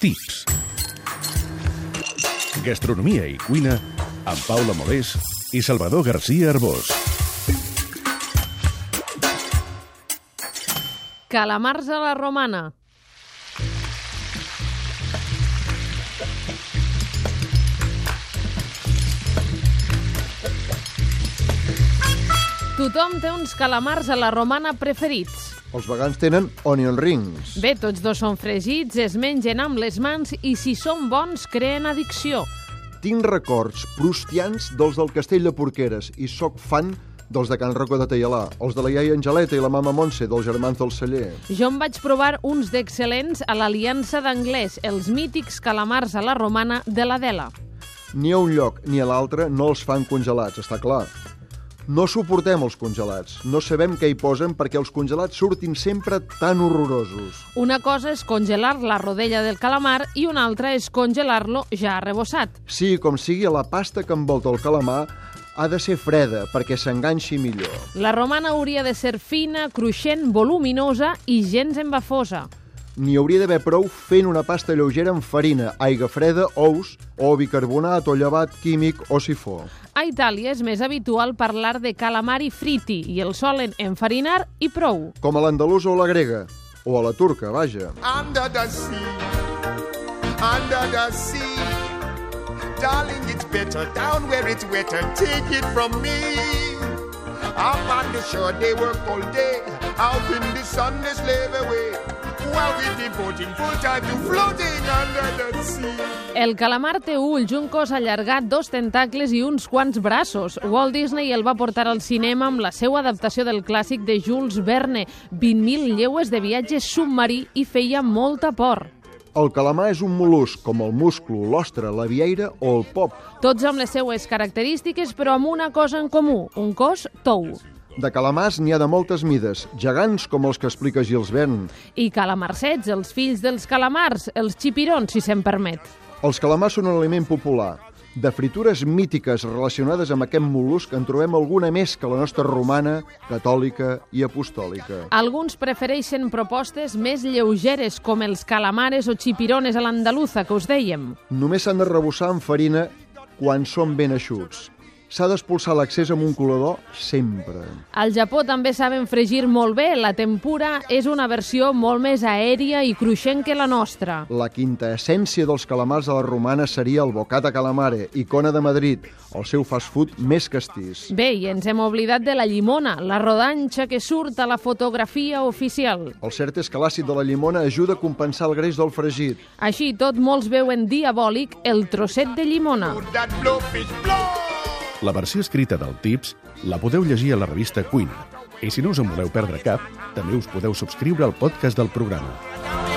Tips. Gastronomia i cuina amb Paula Molés i Salvador García Arbós. Calamars a la romana. Tothom té uns calamars a la romana preferits. Els vegans tenen onion rings. Bé, tots dos són fregits, es mengen amb les mans i si són bons creen addicció. Tinc records prustians dels del Castell de Porqueres i sóc fan dels de Can Rocco de Taialà, els de la iaia Angeleta i la mama Montse, dels germans del celler. Jo em vaig provar uns d'excel·lents a l'Aliança d'Anglès, els mítics calamars a la romana de l'Adela. Ni a un lloc ni a l'altre no els fan congelats, està clar. No suportem els congelats. No sabem què hi posen perquè els congelats surtin sempre tan horrorosos. Una cosa és congelar la rodella del calamar i una altra és congelar-lo ja arrebossat. Sí, com sigui, la pasta que envolta el calamar ha de ser freda perquè s'enganxi millor. La romana hauria de ser fina, cruixent, voluminosa i gens embafosa. N'hi hauria d'haver prou fent una pasta lleugera amb farina, aigua freda, ous o bicarbonat o llevat químic o sifó. A Itàlia és més habitual parlar de calamari friti i el solen enfarinar i prou. Com a l'andalusa o la grega, o a la turca, vaja. under the sea, under the sea. Darling, it's better down where it's wetter. Take it from me. Up on the shore, they work all day. Out in the sun, they slave away. While we devoting full time to floating under the sea. El calamar té ulls, un cos allargat, dos tentacles i uns quants braços. Walt Disney el va portar al cinema amb la seva adaptació del clàssic de Jules Verne, 20.000 lleues de viatge submarí i feia molta por. El calamar és un mol·lusc, com el musclo, l'ostre, la vieira o el pop. Tots amb les seues característiques, però amb una cosa en comú, un cos tou. De calamars n'hi ha de moltes mides, gegants com els que explica Gils Verne. I calamarsets, els fills dels calamars, els xipirons, si se'n permet. Els calamars són un aliment popular. De fritures mítiques relacionades amb aquest mol·lusc en trobem alguna més que la nostra romana, catòlica i apostòlica. Alguns prefereixen propostes més lleugeres, com els calamares o xipirones a l'andaluza, que us dèiem. Només s'han de rebossar amb farina quan són ben eixuts. S'ha d'expulsar l'accés amb un colador sempre. Al Japó també saben fregir molt bé. La tempura és una versió molt més aèria i cruixent que la nostra. La quinta essència dels calamars a la romana seria el bocata calamare, icona de Madrid, el seu fast food més castís. Bé, i ens hem oblidat de la llimona, la rodanxa que surt a la fotografia oficial. El cert és que l'àcid de la llimona ajuda a compensar el greix del fregit. Així tot, molts veuen diabòlic el trosset de llimona. That blow. La versió escrita del Tips la podeu llegir a la revista Cuina. I si no us en voleu perdre cap, també us podeu subscriure al podcast del programa.